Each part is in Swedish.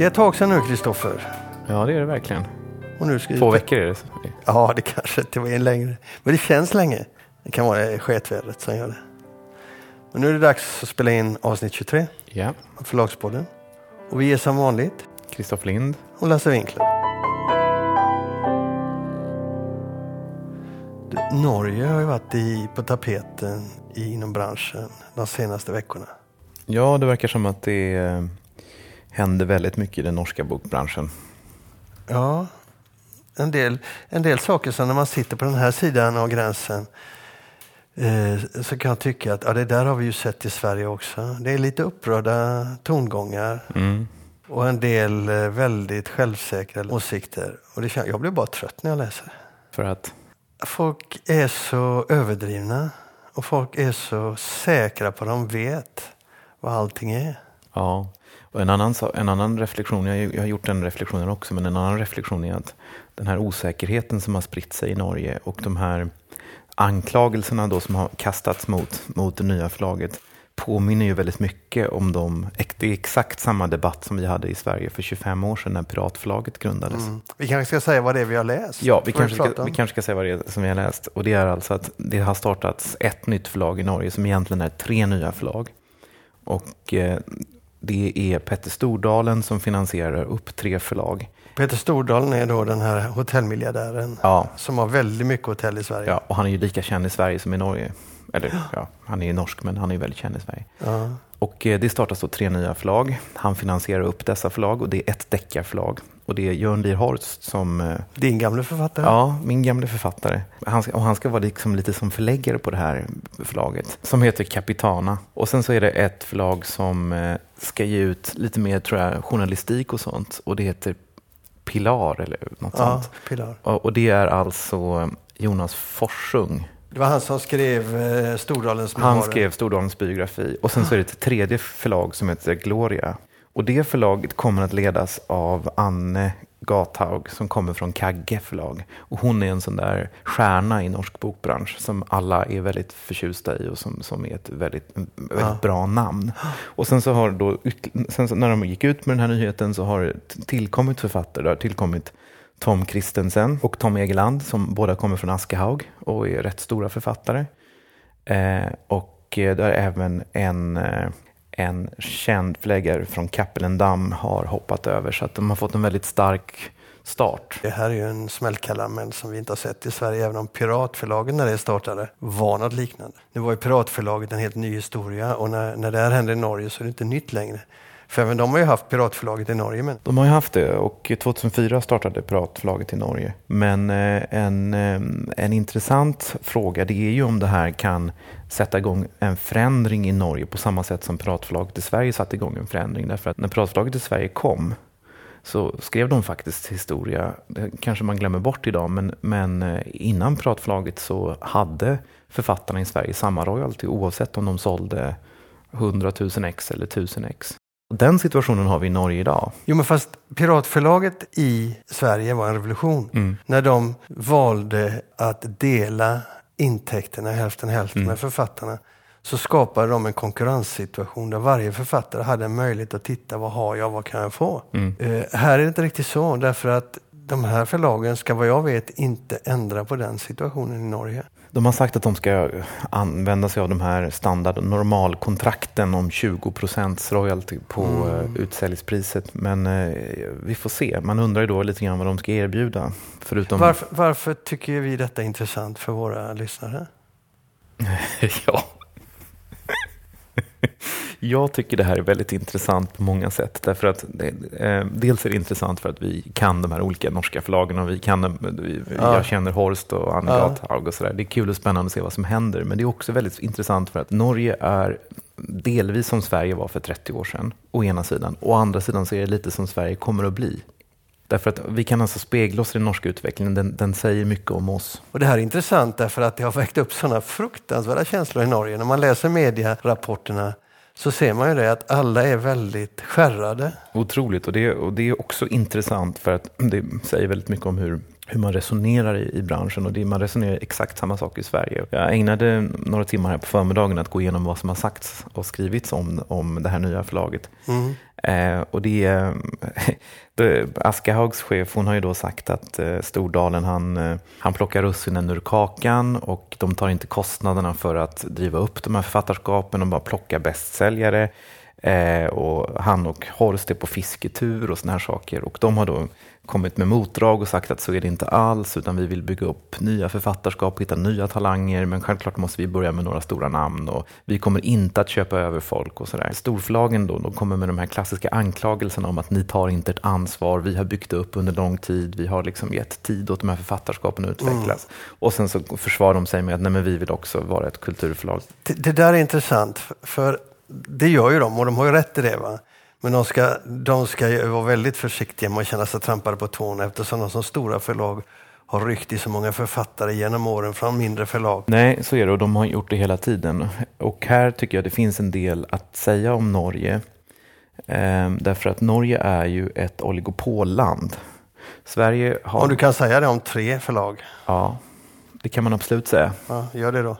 Det är ett tag sedan nu, Kristoffer. Ja, det är det verkligen. Och nu ska vi- Två veckor är det. Ja, det kanske inte var en längre. Men det känns länge. Det kan vara sketvädret som gör det. Men nu är det dags att spela in avsnitt 23 Ja. av Förlagspodden. Och vi är som vanligt Kristoffer Lind. och Lasse Winkler. Norge har ju varit i, på tapeten i, inom branschen de senaste veckorna. Ja, det verkar som att det eh, händer väldigt mycket i den norska bokbranschen. Ja, en del, en del saker som när man sitter på den här sidan av gränsen eh, så kan jag tycka att ja, det där har vi ju sett i Sverige också. Det är lite upprörda tongångar Mm. och en del eh, väldigt självsäkra åsikter. Och det jag blir bara trött när jag läser. För att, Folk är så överdrivna och folk är så säkra på att de vet vad allting är. ja. Och en annan, en annan reflektion, jag, jag har gjort den reflektionen också, men en annan reflektion är att den här osäkerheten som har spritt sig i Norge och de här anklagelserna då som har kastats mot, mot det nya förlaget påminner ju väldigt mycket om de, det är exakt samma debatt som vi hade i Sverige för 25 år sedan när Piratförlaget grundades. Mm. Vi kanske ska säga vad det är vi har läst. Ja, vi kanske, ska, vi kanske ska säga vad det är som vi har läst. Och det är alltså att det har startats ett nytt förlag i Norge som egentligen är tre nya förlag. Och eh, det är Petter Stordalen som finansierar upp tre förlag. Peter Stordalen är då den här hotellmiljardären Ja, som har väldigt mycket hotell i Sverige. ja, och han är ju lika känd i Sverige som i Norge. Eller ja, han är ju norsk men han är ju väldigt känd i Sverige. Ja. Och eh, det startas då tre nya förlag. Han finansierar upp dessa förlag och det är ett deckarförlag. Och det är Jörn Lier Horst som eh, Din gamla författare? Ja, min gamle författare. Han ska, och han ska vara liksom lite som förläggare på det här förlaget. Som heter Capitana. Och sen så är det ett förlag som eh, ska ge ut lite mer tror jag, journalistik och sånt. Och det heter Pilar eller något ja sånt. Pilar. Och, och det är alltså Jonas Forsung. Det var han som skrev eh, Stordalens Han memoarer. skrev Stordalens biografi. Och sen så är det ett tredje förlag som heter Gloria. Och det förlaget kommer att ledas av Anne Gathaug som kommer från Kagge förlag. Och hon är en sån där stjärna i norsk bokbransch som alla är väldigt förtjusta i och som, som är ett väldigt, väldigt Ja. bra namn. Och sen så har då, sen så när de gick ut med den här nyheten så har det tillkommit författare. Det har tillkommit Tom Kristensen och Tom Egeland som båda kommer från Askehaug och är rätt stora författare. Eh, och eh, där även en, eh, en känd förläggare från Kappelendam har hoppat över. Så att de har fått en väldigt stark start. Det här är ju en smällkaramell som vi inte har sett i Sverige, även om Piratförlagen när det startade var något liknande. Nu var ju Piratförlaget en helt ny historia och när, när det här hände i Norge så är det inte nytt längre. För även de har ju haft Piratförlaget i Norge. Men De har ju haft det och 2004 startade Piratförlaget i Norge. Men eh, en, eh, en intressant fråga det är ju om det här kan sätta igång en förändring i Norge på samma sätt som Piratförlaget i Sverige satte igång en förändring. Därför att när Piratförlaget i Sverige kom så skrev de faktiskt historia, det kanske man glömmer bort idag, men, men eh, innan Piratförlaget så hade författarna i Sverige samma royalty oavsett om de sålde 100 000 ex eller 1000 ex. Och Den situationen har vi i Norge idag. Jo, men fast Piratförlaget i Sverige var en revolution. Mm. När de valde att dela intäkterna hälften hälften Mm. med författarna så skapade de en konkurrenssituation där varje författare hade en möjlighet att titta vad har jag, vad kan jag få? Mm. Eh, här är det inte riktigt så därför att de här förlagen ska vad jag vet inte ändra på den situationen i Norge. De har sagt att de ska använda sig av de här standard normalkontrakten om 20 royalty på mm. utsäljningspriset. Men eh, vi får se. Man undrar ju då lite grann vad de ska erbjuda. Förutom... Varför, varför tycker vi detta är intressant för våra lyssnare? ja. Jag tycker det här är väldigt intressant på många sätt. Därför att det, eh, dels är det intressant för att vi kan de här olika norska förlagen och vi kan, dem- vi, Ja. jag känner Horst och Anne Ja. Gathaug och sådär. Det är kul och spännande att se vad som händer. Men det är också väldigt intressant för att Norge är delvis som Sverige var för 30 år sedan, å ena sidan. Å andra sidan så är det lite som Sverige kommer att bli. Därför att vi kan alltså spegla oss i den norska utvecklingen. Den, den säger mycket om oss. Och det här är intressant därför att det har väckt upp sådana fruktansvärda känslor i Norge. När man läser medierapporterna så ser man ju det att alla är väldigt skärrade. Otroligt. Och det, och det är också intressant för att det säger väldigt mycket om hur, hur man resonerar i, i branschen. Och det, man resonerar exakt samma sak i Sverige. Jag ägnade några timmar här på förmiddagen att gå igenom vad som har sagts och skrivits om, om det här nya förlaget. Mm. Eh, och det, det, Askahaugs chef hon har ju då sagt att eh, Stordalen han, eh, han plockar russinen ur kakan och de tar inte kostnaderna för att driva upp de här författarskapen, de bara plockar bästsäljare. Eh, och han och Horst är på fisketur och såna här saker. Och de har då kommit med motdrag och sagt att så är det inte alls, utan vi vill bygga upp nya författarskap, hitta nya talanger, men självklart måste vi börja med några stora namn och vi kommer inte att köpa över folk och sådär. Storförlagen då, de kommer med de här klassiska anklagelserna om att ni tar inte ett ansvar, vi har byggt upp under lång tid, vi har liksom gett tid åt de här författarskapen att utvecklas. Mm. Och sen så försvarar de sig med att nej, men vi vill också vara ett kulturförlag. Det, det där är intressant, för det gör ju de och de har ju rätt i det. Va? Men de ska, de ska vara väldigt försiktiga med att känna sig trampade på tårna eftersom de som stora förlag har ryckt i så många författare genom åren från mindre förlag. Nej, så är det och de har gjort det hela tiden. Och här tycker jag det finns en del att säga om Norge. Ehm, därför att Norge är ju ett oligopolland. Sverige har... Om du kan säga det om tre förlag? Ja, det kan man absolut säga. Ja, gör det då.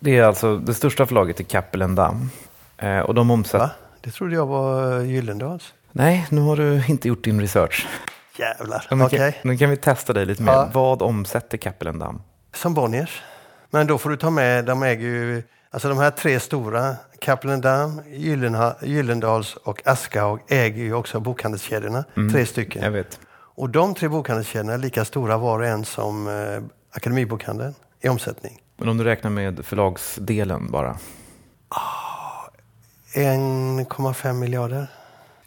Det är alltså det största förlaget i Cappelen Damm. Ehm, och de omsätter... Det trodde jag var Gyllendals. Nej, nu har du inte gjort din research. Jävlar, okej. Okay. Nu kan vi testa dig lite mer. Ja. Vad omsätter Kappelendam? Som Bonniers. Men då får du ta med, de äger ju, alltså de här tre stora, Kappelendam, Gyllendals och Askaug äger ju också bokhandelskedjorna. Mm. Tre stycken. Jag vet. Och de tre bokhandelskedjorna är lika stora var och en som eh, Akademibokhandeln i omsättning. Men om du räknar med förlagsdelen bara? Ah 1,5 miljarder.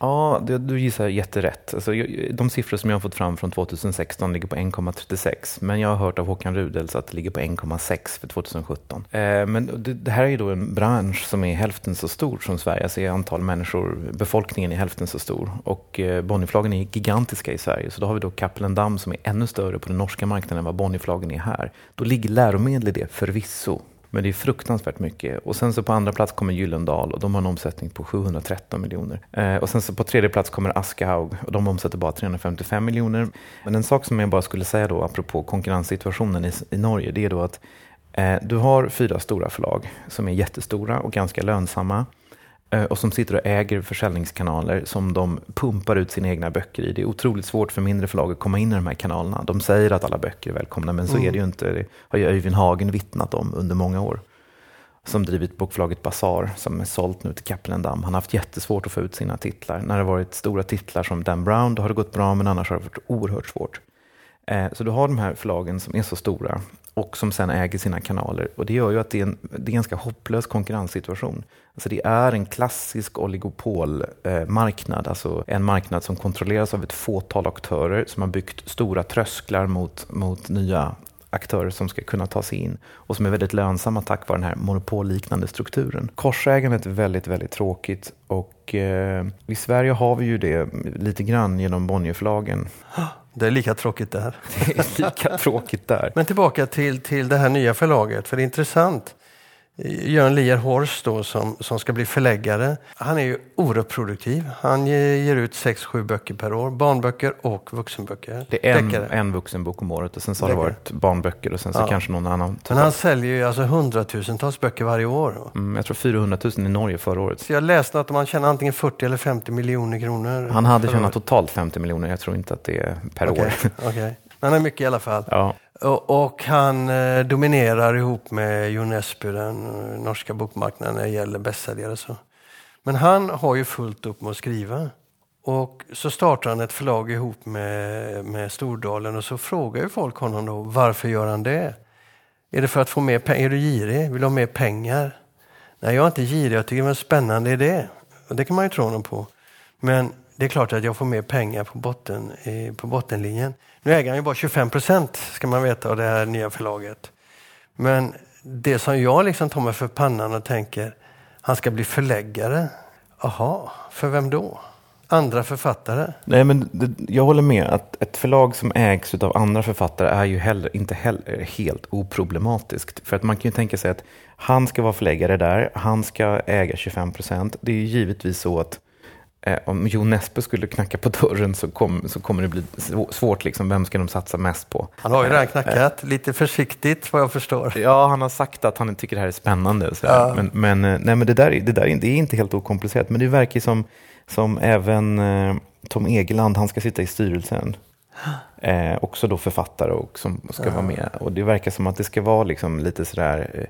Ja, det, du gissar jätterätt. Alltså, de siffror som jag har fått fram från 2016 ligger på 1,36. Men jag har hört av Håkan Rudels att det ligger på 1,6 för 2017. Eh, men det, det, här är ju då en bransch som är hälften så stor som Sverige. Alltså är antal människor, befolkningen är hälften så stor. Och eh, Bonnierflagen är gigantiska i Sverige. Så då har vi då Kappelendam som är ännu större på den norska marknaden än vad Bonnierflagen är här. Då ligger läromedel i det förvisso. Men det är fruktansvärt mycket. Och sen så på andra plats kommer Gyllendal och de har en omsättning på 713 miljoner. Eh, och sen så på tredje plats kommer Aschehoug och de omsätter bara 355 miljoner. Men en sak som jag bara skulle säga då apropå konkurrenssituationen i, i Norge, det är då att eh, du har fyra stora förlag som är jättestora och ganska lönsamma. Eh, och som sitter och äger försäljningskanaler som de pumpar ut sina egna böcker i. Det är otroligt svårt för mindre förlag att komma in i de här kanalerna. De säger att alla böcker är välkomna, men så mm. är det ju inte. Det har ju Öyvind Hagen vittnat om under många år. Som drivit bokförlaget Bazar, som är sålt nu till Kappelendam. Han har haft jättesvårt att få ut sina titlar. När det varit stora titlar som Dan Brown, då har det gått bra, men annars har det varit oerhört svårt. Eh, så du har de här förlagen som är så stora och som sen äger sina kanaler. Och Det gör ju att det är en, det är en ganska hopplös konkurrenssituation. Alltså det är en klassisk oligopolmarknad, alltså en marknad som kontrolleras av ett fåtal aktörer som har byggt stora trösklar mot, mot nya aktörer som ska kunna ta sig in och som är väldigt lönsamma tack vare den här monopolliknande strukturen. Korsägandet är väldigt, väldigt tråkigt och eh, i Sverige har vi ju det lite grann genom Bonnierförlagen. Det är lika tråkigt där. Det är lika tråkigt där. Men tillbaka till, till det här nya förlaget, för det är intressant. Jörn Lier Horst då, som, som ska bli förläggare. Han är ju oerhört produktiv. Han ger ut sex, sju böcker per år. Barnböcker och vuxenböcker. Det är en, en vuxenbok om året och sen så har det varit barnböcker och sen så ja. kanske någon annan. Men han säljer ju alltså hundratusentals böcker varje år. Mm, jag tror 400 000 i Norge förra året. Så jag läste att man tjänar antingen 40 eller 50 miljoner kronor. Han hade tjänat totalt 50 miljoner. Jag tror inte att det är per okay, år. Okay. Han är mycket i alla fall. Ja. Och, han eh, dominerar ihop med Jon Esby, den eh, norska bokmarknaden, när det gäller bästsäljare. Så. Men han har ju fullt upp med att skriva. Och så startar han ett förlag ihop med, med Stordalen och så frågar ju folk honom då, varför gör han det? Är det för att få mer pengar? Är du girig? Vill du ha mer pengar? Nej, jag är inte girig. Jag tycker det är en spännande idé. Och det kan man ju tro honom på. Men det är klart att jag får mer pengar på, botten, eh, på bottenlinjen. Nu äger han ju bara 25 procent, ska man veta, av det här nya förlaget. Men det som jag liksom tar mig för pannan och tänker, han ska bli förläggare. Aha, för vem då? Andra författare? Nej, men det, jag håller med att ett förlag som ägs av andra författare är ju heller, inte heller helt oproblematiskt. För att man kan ju tänka sig att han ska vara förläggare där, han ska äga 25 procent. Det är ju givetvis så att om Jo Nesbø skulle knacka på dörren så, kom, så kommer det bli svårt. Liksom. Vem ska de satsa mest på? Han har ju redan knackat, lite försiktigt vad jag förstår. Ja, han har sagt att han tycker det här är spännande. Ja. Men, men, eh, nej, men det, där, det där det är inte helt okomplicerat. Men det verkar som, som även eh, Tom Egeland, han ska sitta i styrelsen. Eh, också då författare och som ska ja. vara med. Och det verkar som att det ska vara liksom lite sådär eh, Eh,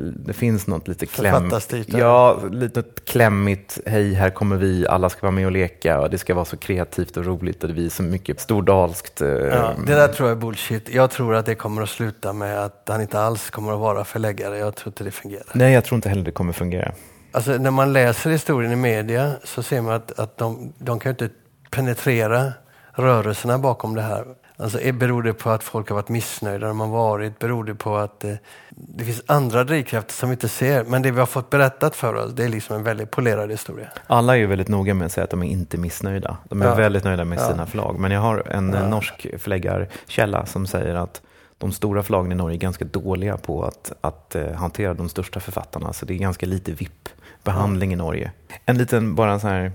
det finns något lite kläm... Ja, lite klämmigt. Hej, här kommer vi, alla ska vara med och leka och det ska vara så kreativt och roligt och det är så mycket stordalskt. Eh, ja, det där tror jag är bullshit. Jag tror att det kommer att sluta med att han inte alls kommer att vara förläggare. Jag tror inte det fungerar. Nej, jag tror inte heller det kommer fungera. Alltså, när man läser historien i media så ser man att, att de, de kan inte penetrera rörelserna bakom det här. Alltså, beror det på att folk har varit missnöjda när man varit? Beror det på att eh, det finns andra drivkrafter som vi inte ser? Men det vi har fått berättat för oss, det är liksom en väldigt polerad historia. Alla är ju väldigt noga med att säga att de är inte missnöjda. De är ja. väldigt nöjda med ja. sina förlag. Men jag har en ja. norsk förläggarkälla som säger att de stora förlagen i Norge är ganska dåliga på att, att uh, hantera de största författarna. Så det är ganska lite VIP-behandling i Norge. En liten, bara så här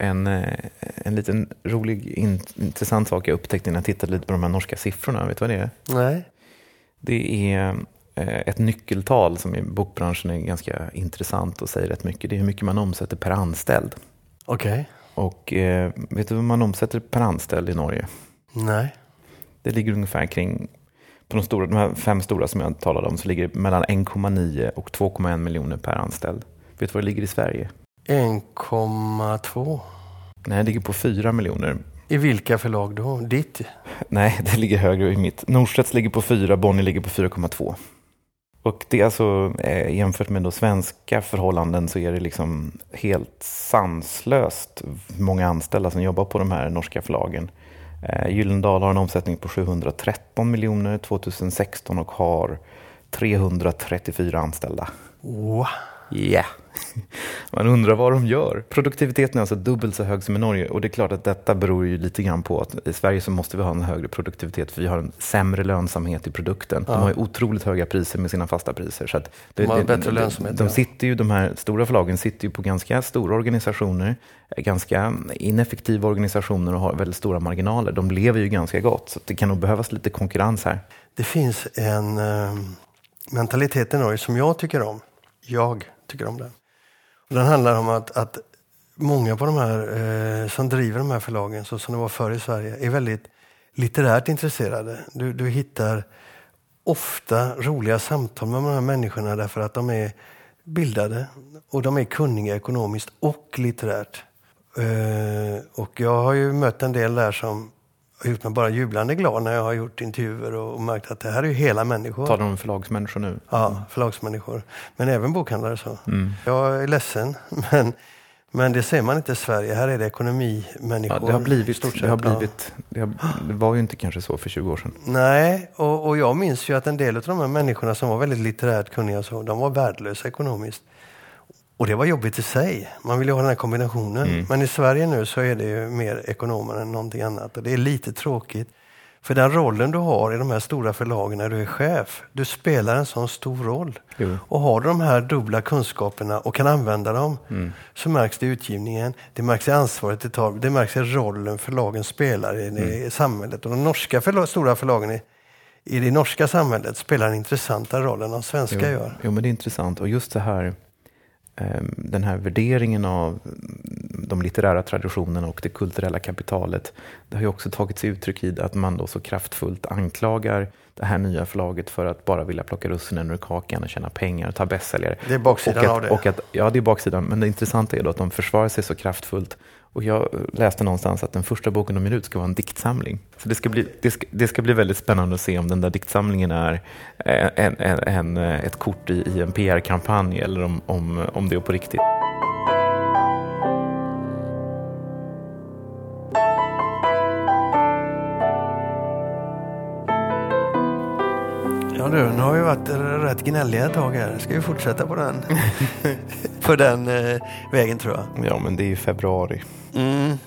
en, eh, en liten rolig, intressant sak jag upptäckte när jag tittade lite på de här norska siffrorna. Vet du vad det är? Nej. Det är eh, ett nyckeltal som i bokbranschen är ganska intressant och säger rätt mycket. Det är hur mycket man omsätter per anställd. Okej. Okay. Och eh, vet du vad man omsätter per anställd i Norge? Nej. Det ligger ungefär kring, på de, stora, de här fem stora som jag talade om, så ligger det mellan 1,9 och 2,1 miljoner per anställd. Vet du vad det ligger i Sverige? 1,2. Nej, det ligger på 4 miljoner. I vilka förlag då? Ditt? Nej, det ligger högre i mitt. Norstedts ligger på 4, Bonnier ligger på 4,2. Och det är alltså eh, jämfört med då svenska förhållanden så är det liksom helt sanslöst många anställda som jobbar på de här norska förlagen. Eh, Gyllendal har en omsättning på 713 miljoner 2016 och har 334 anställda. Wow. Yeah. Man undrar vad de gör. Produktiviteten är alltså dubbelt så hög som i Norge och det är klart att detta beror ju lite grann på att i Sverige så måste vi ha en högre produktivitet för vi har en sämre lönsamhet i produkten. Ja. De har ju otroligt höga priser med sina fasta priser. Så att det, de har bättre lönsamhet. De, de sitter ju, de här stora förlagen sitter ju på ganska stora organisationer, ganska ineffektiva organisationer och har väldigt stora marginaler. De lever ju ganska gott så det kan nog behövas lite konkurrens här. Det finns en uh, mentalitet i Norge som jag tycker om. Jag tycker om den. Och den handlar om att, att många på de här eh, som driver de här förlagen, så som det var förr i Sverige, är väldigt litterärt intresserade. Du, du hittar ofta roliga samtal med de här människorna därför att de är bildade och de är kunniga ekonomiskt och litterärt. Eh, och jag har ju mött en del där som har gjort mig bara jublande glad när jag har gjort intervjuer och märkt att det här är ju hela människor. Talar du om förlagsmänniskor nu? Ja, förlagsmänniskor. Men även bokhandlare så. Mm. Jag är ledsen, men, men det ser man inte i Sverige. Här är det ekonomimänniskor. Ja, det, har blivit, det, har blivit, det, har, det var ju inte kanske så för 20 år sedan. Nej, och, och jag minns ju att en del av de här människorna som var väldigt litterärt kunniga, så, de var värdelösa ekonomiskt. Och det var jobbigt i sig. Man vill ju ha den här kombinationen. Mm. Men i Sverige nu så är det ju mer ekonomer än någonting annat. Och det är lite tråkigt. För den rollen du har i de här stora förlagen när du är chef, du spelar en sån stor roll. Jo. Och har du de här dubbla kunskaperna och kan använda dem, mm. så märks det i utgivningen, det märks i ansvaret det tar, det märks i rollen förlagen spelar i, mm. i samhället. Och de norska förlag, stora förlagen i, i det norska samhället spelar en intressantare roll än de svenska jo. gör. Jo, men det är intressant. Och just det här den här värderingen av de litterära traditionerna och det kulturella kapitalet, det har ju också tagit sig uttryck i att man då så kraftfullt anklagar det här nya förlaget för att bara vilja plocka russinen ur kakan och tjäna pengar och ta bästsäljare. Det är baksidan att, av det. Och att, ja, det är baksidan. Men det intressanta är då att de försvarar sig så kraftfullt och jag läste någonstans att den första boken de ger ut ska vara en diktsamling. Så det ska bli, det ska, det ska bli väldigt spännande att se om den där diktsamlingen är eh, en, en, en eh, ett kort i, i en PR-kampanj eller om, om, om det är på riktigt. Ja du, nu har vi varit rätt gnälliga ett tag här. Ska vi fortsätta på den, på den eh, vägen tror jag. Ja, men det är ju februari. Mm,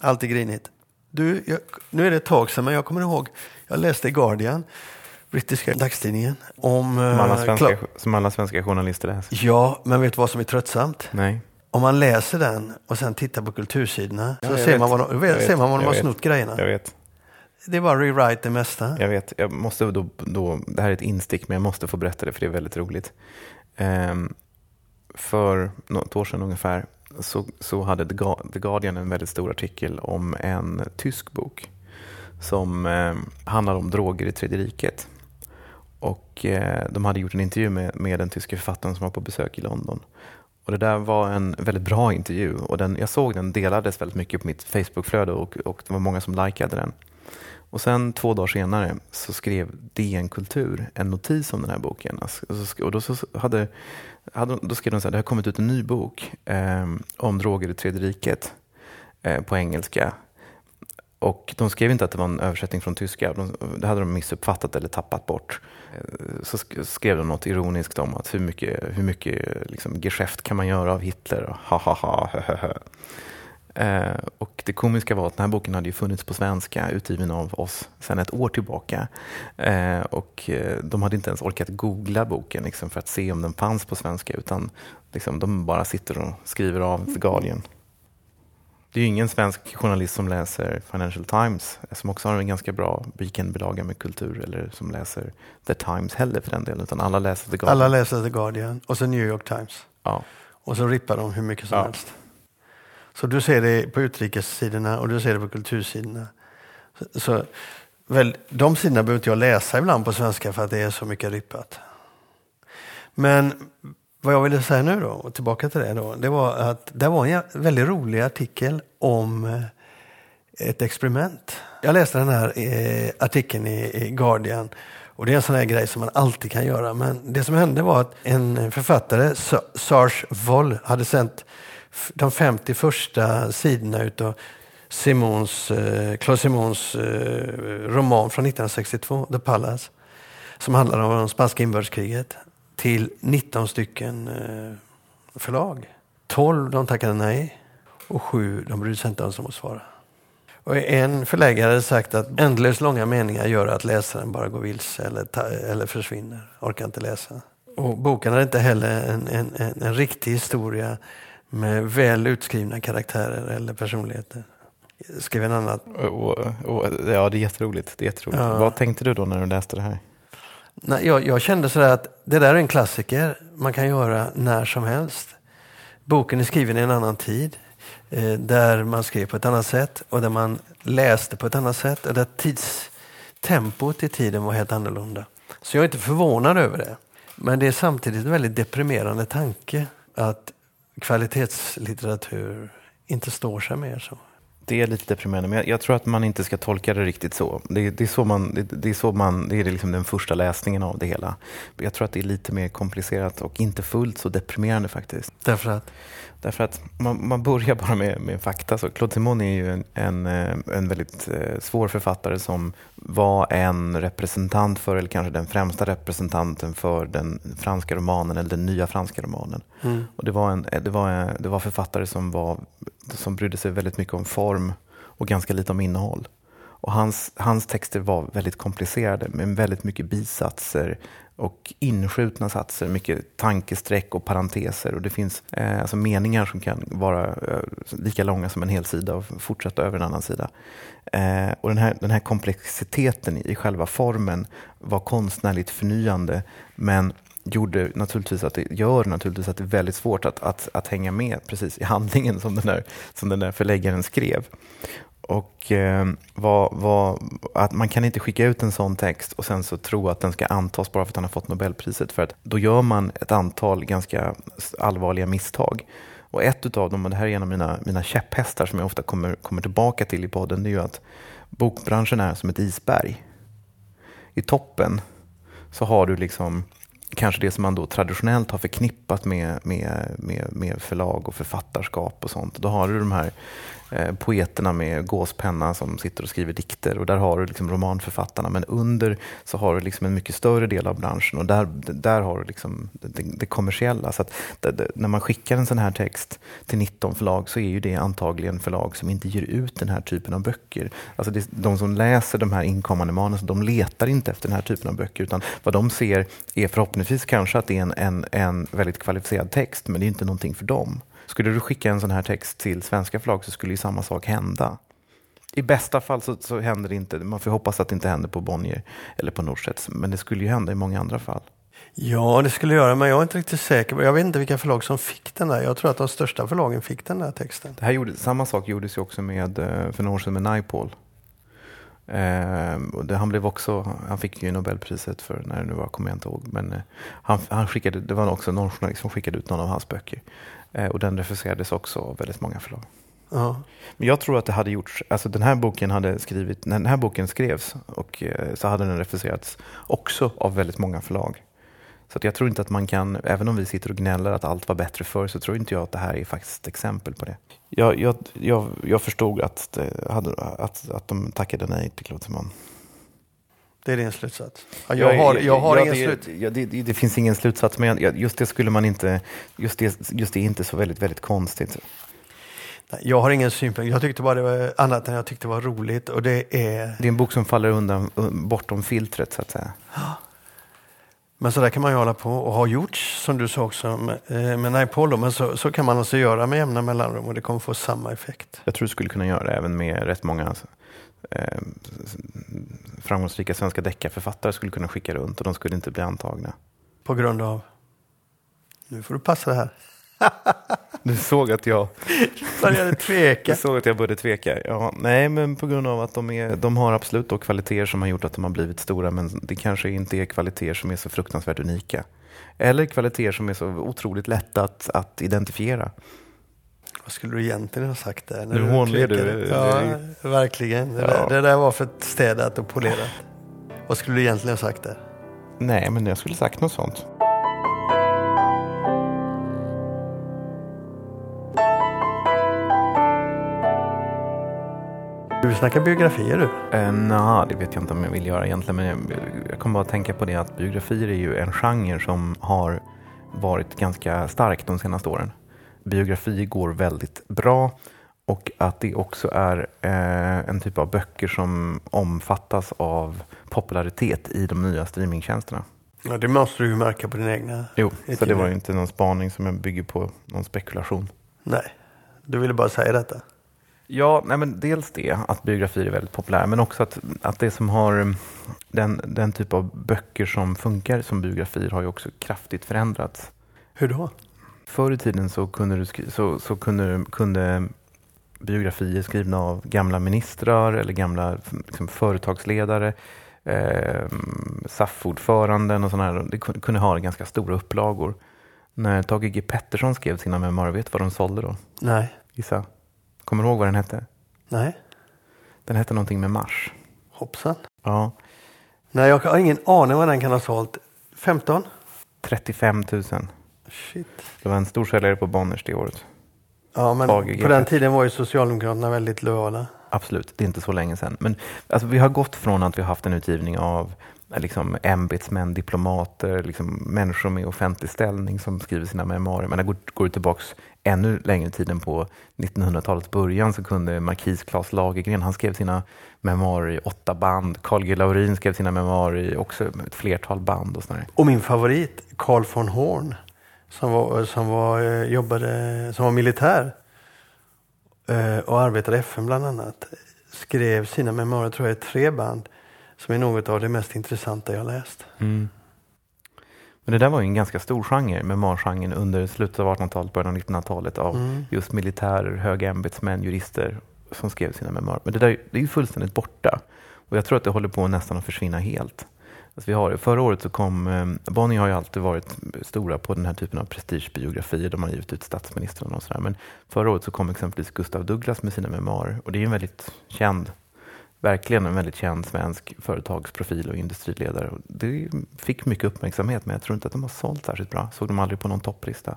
alltid grinigt. Du, jag, nu är det ett tag sedan, men jag kommer ihåg, jag läste i Guardian, brittiska dagstidningen, om... Som alla, eh, svenska, som alla svenska journalister läser. Ja, men vet du vad som är tröttsamt? Nej. om man läser den och sen tittar på kultursidorna Ja, så ser vet. man, var de, ser man var de har snott grejerna. Jag vet. Det är bara rewrite det mesta. Jag vet, jag måste då, då, det här är ett instick men jag måste få berätta det för det är väldigt roligt. Um, för något år sedan ungefär så, så hade The Ga- The Guardian en väldigt stor artikel om en tysk bok som eh, handlar om droger i Tredje riket. Och eh, de hade gjort en intervju med, med den tyske författaren som var på besök i London. Och det där var en väldigt bra intervju och den, jag såg den delades väldigt mycket på mitt Facebookflöde och, och det var många som likade den. Och sen två dagar senare så skrev DN Kultur en notis om den här boken. Och, då, så hade, hade, då skrev de så här, det har kommit ut en ny bok eh, om droger i Tredje riket eh, på engelska. Och de skrev inte att det var en översättning från tyska, de, det hade de missuppfattat eller tappat bort. Eh, så skrev de något ironiskt om att hur mycket, hur mycket liksom, geschäft kan man göra av Hitler? Ha ha ha, hö, hö, hö. Eh, och det komiska var att den här boken hade ju funnits på svenska, utgiven av oss sedan ett år tillbaka. Eh, och eh, de hade inte ens orkat googla boken liksom, för att se om den fanns på svenska, utan liksom, de bara sitter och skriver av The Guardian. Det är ju ingen svensk journalist som läser Financial Times, som också har en ganska bra weekendbilaga med kultur, eller som läser The Times heller för den delen, utan alla läser The Guardian. Alla läser The Guardian och så New York Times. Ja. Och så rippar de hur mycket som Ja. helst. Så du ser det på utrikessidorna och du ser det på kultursidorna. Så, så, väl, de sidorna behöver inte jag läsa ibland på svenska för att det är så mycket rippat. Men vad jag ville säga nu då, och tillbaka till det då, det var att det var en väldigt rolig artikel om eh, ett experiment. Jag läste den här eh, artikeln i, i Guardian och det är en sån här grej som man alltid kan göra. Men det som hände var att en författare, Sars Voll, hade sänt de 50 första sidorna utav Simons, eh, Claude Simons eh, roman från 1962, The Palace, som handlar om det spanska inbördeskriget, till 19 stycken eh, förlag. 12 de tackade nej och 7 de brydde sig inte ens om att svara. Och en förläggare hade sagt att ändlöst långa meningar gör att läsaren bara går vilse eller, ta, eller försvinner, orkar inte läsa. Och boken hade inte heller en, en, en, en riktig historia med väl utskrivna karaktärer eller personligheter. Skrev en annan Och, och, ja, det är jätteroligt. Det är jätteroligt. Ja. Vad tänkte du då när du läste det här? Nej, jag, jag kände sådär att det där är en klassiker man kan göra när som helst. Boken är skriven i en annan tid eh, där man skrev på ett annat sätt och där man läste på ett annat sätt och där tidstempot i tiden var helt annorlunda. Så jag är inte förvånad över det. Men det är samtidigt en väldigt deprimerande tanke att kvalitetslitteratur inte står sig mer så. Det är lite deprimerande, men jag, jag tror att man inte ska tolka det riktigt så. Det, det är, så man, det, det är, så man, det är liksom den första läsningen av det hela. Jag tror att det är lite mer komplicerat och inte fullt så deprimerande faktiskt. Därför att Därför att man, man börjar bara med, med fakta. Så Claude Simon är ju en, en, eh, en väldigt eh, svår författare som var en representant för, eller kanske den främsta representanten för den franska romanen, eller den nya franska romanen. mm, Och det, var en, det, var en, det var författare som, var, som brydde sig väldigt mycket om form och ganska lite om innehåll. Och hans, hans texter var väldigt komplicerade med väldigt mycket bisatser och inskjutna satser, mycket tankestreck och parenteser. Och det finns eh, alltså meningar som kan vara eh, lika långa som en hel sida och fortsätta över en annan sida. Eh, och den här, den här komplexiteten i själva formen var konstnärligt förnyande men gjorde naturligtvis att det gör naturligtvis att det är väldigt svårt att, att, att hänga med precis i handlingen som den där, som den där förläggaren skrev. Och eh, vad, vad, att man kan inte skicka ut en sån text och sen så tro att den ska antas bara för att han har fått Nobelpriset. För att då gör man ett antal ganska allvarliga misstag. Och ett av dem, och det här är en av mina, mina käpphästar som jag ofta kommer, kommer tillbaka till i podden, det är ju att bokbranschen är som ett isberg. I toppen så har du liksom kanske det som man då traditionellt har förknippat med, med, med, med förlag och författarskap och sånt. Då har du de här Eh, poeterna med gåspenna som sitter och skriver dikter och där har du liksom romanförfattarna. Men under så har du liksom en mycket större del av branschen och där, där har du liksom det, det kommersiella. Så att det, det, när man skickar en sån här text till 19 förlag så är ju det antagligen förlag som inte ger ut den här typen av böcker. Alltså det, de som läser de här inkommande manusen, de letar inte efter den här typen av böcker utan vad de ser är förhoppningsvis kanske att det är en, en, en väldigt kvalificerad text men det är inte någonting för dem. Skulle du skicka en sån här text till svenska förlag så skulle ju samma sak hända. I bästa fall så, så händer det inte, man får hoppas att det inte händer på Bonnier eller på Norstedts, men det skulle ju hända i många andra fall. Ja, det skulle göra, men jag är inte riktigt säker. Jag vet inte vilka förlag som fick den där. Jag tror att de största förlagen fick den där texten. Det här gjorde, samma sak gjordes ju också med, eh, för några år sedan med Naipaul. Eh, han, blev också, han fick ju Nobelpriset för när det nu var, kommer jag inte ihåg. Men eh, han, han skickade, det var också någon journalist som skickade ut någon av hans böcker. Eh, och den refuserades också av väldigt många förlag. Ja. Men jag tror att det hade gjorts, alltså den här boken hade skrivit, när den här boken skrevs och, eh, så hade den refuserats också av väldigt många förlag. Så jag tror inte att man kan, även om vi sitter och gnäller att allt var bättre förr, så tror inte jag att det här är faktiskt ett exempel på det. Jag, jag, jag, jag förstod att, det hade, att, att de tackade nej till Claude Simon. Det är din slutsats? Ja, jag, har, jag har ja, ingen det, slut. Ja, det, det, det finns ingen slutsats, men just det skulle man inte, just det, just det är inte så väldigt, väldigt konstigt. Nej, Jag har ingen synpunkt. Jag tyckte bara det var annat än jag tyckte var roligt. Och det är... Det är en bok som faller undan, bortom filtret så att säga. Men så där kan man ju hålla på och har gjort, som du sa också med, eh, med Naipolo. Men så, så kan man alltså göra med jämna mellanrum och det kommer få samma effekt. Jag tror du skulle kunna göra det även med rätt många eh, framgångsrika svenska deckarförfattare skulle kunna skicka runt och de skulle inte bli antagna. På grund av... Nu får du passa det här. Du såg att jag, Började du tveka. såg att jag började tveka. Ja, nej, men på grund av att de, är, de har absolut då kvaliteter som har gjort att de har blivit stora, men det kanske inte är kvaliteter som är så fruktansvärt unika. Eller kvaliteter som är så otroligt lätta att, att identifiera. Vad skulle du egentligen ha sagt där? när Nu hånler du. Ja, verkligen. Det, Ja. Där, det där var för städat och polerat. Vad skulle du egentligen ha sagt där? Nej, men jag skulle sagt något sånt. Du snackar biografier du. Eh, Nja, det vet jag inte om jag vill göra egentligen. Men jag, jag kommer bara att tänka på det att biografier är ju en genre som har varit ganska stark de senaste åren. Biografi går väldigt bra och att det också är eh, en typ av böcker som omfattas av popularitet i de nya streamingtjänsterna. Ja, det måste du ju märka på din egna. Jo, så det var ju inte någon spaning som jag bygger på någon spekulation. Nej, du ville bara säga detta. Ja, nej men dels det, att biografier är väldigt populära, men också att, att det som har mm, den, den typ av böcker som funkar som biografier har ju också kraftigt förändrats. Hur då? Förr i tiden så kunde, du så, så kunde, kunde biografier skrivna av gamla ministrar eller gamla liksom, företagsledare, eh, SAF-ordföranden och sådana här, det kunde, kunde ha ganska stora upplagor. När Tage G Pettersson skrev sina memoarer, vet du vad de sålde då? Nej, Gissa. Kommer du ihåg vad den hette? nej, Den hette någonting med Mars. hoppsan. Ja, Nej, jag har ingen aning vad den kan ha sålt. 15? 35 000. Shit. Det var en stor säljare på Bonners det året. Ja, men på den tiden var ju Socialdemokraterna väldigt lojala. Absolut, det är inte så länge sedan. Men alltså, vi har gått från att vi har haft en utgivning av liksom, ämbetsmän, diplomater, liksom, människor med offentlig ställning som skriver sina memoarer. Men det går, går tillbaka ännu längre i tiden på 1900-talets början så kunde markis Claes Lagergren, han skrev sina memoarer i åtta band. Carl G Laurin skrev sina memoarer i också ett flertal band och sådär. Och min favorit, Carl von Horn, som var, som var, eh, jobbade, som var militär eh, och arbetade i FN bland annat, skrev sina memoarer, tror jag, i tre band, som är något av det mest intressanta jag läst. Mm. Men det där var ju en ganska stor genre, memoargenren under slutet av 1800-talet, början av 1900-talet av Mm. just militärer, höga ämbetsmän, jurister som skrev sina memoarer. Men det där det är ju fullständigt borta. Och jag tror att det håller på nästan att försvinna helt. Alltså vi har, förra året så kom, eh, Bonnier har ju alltid varit stora på den här typen av prestigebiografier. De har givit ut statsministrarna och sådär. Men förra året så kom exempelvis Gustav Douglas med sina memoarer. Och det är ju en väldigt känd, verkligen en väldigt känd svensk företagsprofil och industriledare. Och det fick mycket uppmärksamhet men jag tror inte att de har sålt särskilt bra. Såg de aldrig på någon topplista.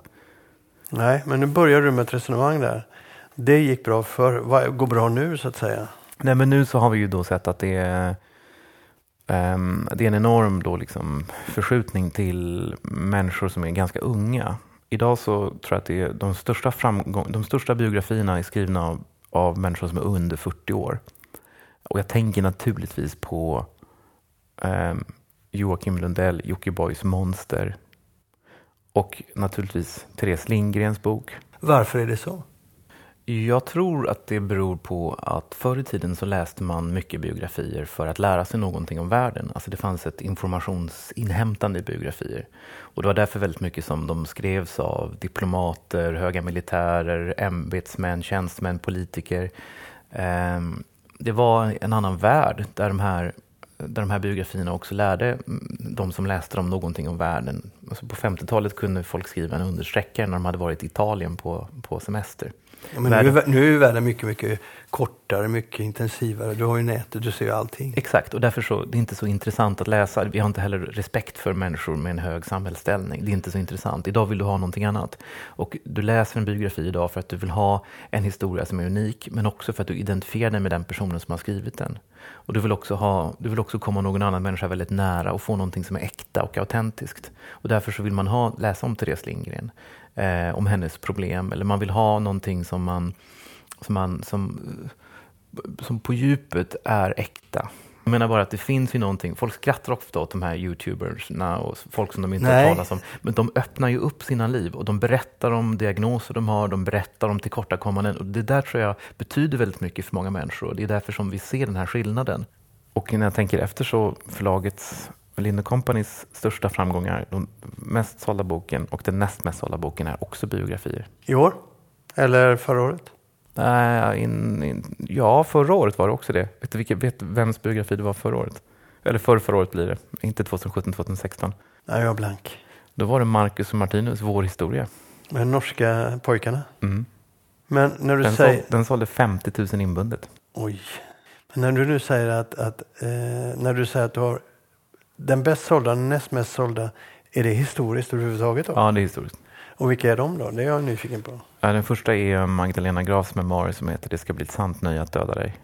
Nej, men nu börjar du med ett resonemang där. Det gick bra för vad går bra nu så att säga? Nej, men nu så har vi ju då sett att det är, Um, det är en enorm då liksom förskjutning till människor som är ganska unga. Idag så tror jag att det är de största, framgång, de största biografierna är skrivna av, av människor som är under 40 år. Och jag tänker naturligtvis på um, Joakim Lundell, Jockibois Monster och naturligtvis Therese Lindgrens bok. Varför är det så? Jag tror att det beror på att förr i tiden så läste man mycket biografier för att lära sig någonting om världen. Alltså det fanns ett informationsinhämtande i biografier. Och det var därför väldigt mycket som de skrevs av diplomater, höga militärer, ämbetsmän, tjänstemän, politiker. Ehm, det var en annan värld där de här där de här biografierna också lärde de som läste dem någonting om världen. Alltså på 50-talet kunde folk skriva en understreckare när de hade varit i Italien på, på semester. Ja, men nu, är, nu är världen mycket, mycket kortare, mycket intensivare. Du har ju nätet, du ser ju allting. Exakt, och därför så det är inte så intressant att läsa. Vi har inte heller respekt för människor med en hög samhällsställning. Det är inte så intressant. Idag vill du ha någonting annat. Och du läser en biografi idag för att du vill ha en historia som är unik, men också för att du identifierar dig med den personen som har skrivit den. Och du vill också, ha, du vill också komma någon annan människa väldigt nära och få någonting som är äkta och autentiskt. Och därför så vill man ha, läsa om Therese Lindgren eh, om hennes problem. Eller man vill ha någonting som, man, som, man, som, eh, som på djupet är äkta. Jag menar bara att det finns ju någonting, folk skrattar ofta åt de här youtubersna och folk som de inte Nej. har talat om. Men de öppnar ju upp sina liv och de berättar om diagnoser de har, de berättar om tillkortakommanden. Och det där tror jag betyder väldigt mycket för många människor och det är därför som vi ser den här skillnaden. Och när jag tänker efter så förlagets Lind Companys största framgångar, den mest sålda boken och den näst mest sålda boken är också biografier. I år? Eller förra året? Nej, in, in, ja, förra året var det också det. Vet du vilket, vet vems biografi det var förra året? Eller för förra året blir det, inte 2017, 2016. Nej, jag är blank. Då var det Marcus och Martinus, Vår historia. Med norska pojkarna? Mm. Men när du den, säger... såld, den sålde 50 000 inbundet. Oj. Men när du nu säger att, att eh, när du säger att du har den bäst sålda, den näst mest sålda, är det historiskt överhuvudtaget? Då? Ja, det är historiskt. Och vilka är de då? Det är jag nyfiken på. Ja, den första är Magdalena Grafs memoarer som heter Det ska bli ett sant nöje att döda dig.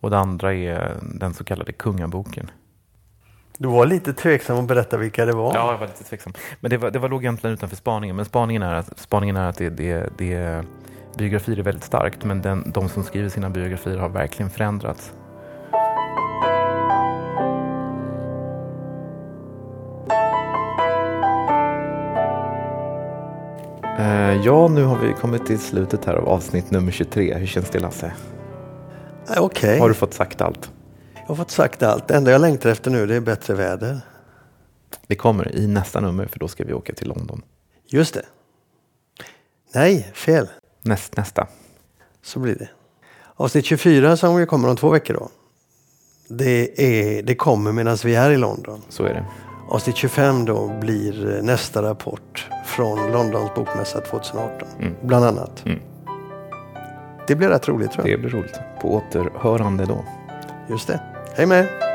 Och det andra är den så kallade kungaboken. Du var lite tveksam att berätta vilka det var. Ja, jag var lite tveksam. Men det, var, det var låg egentligen utanför spaningen. Men spaningen är att, spaningen är att det, det, det, biografier är väldigt starkt. Men den, de som skriver sina biografier har verkligen förändrats. Ja, nu har vi kommit till slutet här av avsnitt nummer 23. Hur känns det Lasse? Eh, okay. Har du fått sagt allt? Jag har fått sagt allt. Det enda jag längtar efter nu det är bättre väder. Det kommer i nästa nummer för då ska vi åka till London. Just det. Nej, fel. Näst, nästa. Så blir det. Avsnitt 24 som kommer om två veckor då. Det, är, det kommer medan vi är i London. Så är det. Avsnitt 25 då blir nästa rapport från Londons bokmässa 2018. Mm. Bland annat. Mm. Det blir rätt roligt tror jag. Det blir roligt. På återhörande då. Just det. Hej med!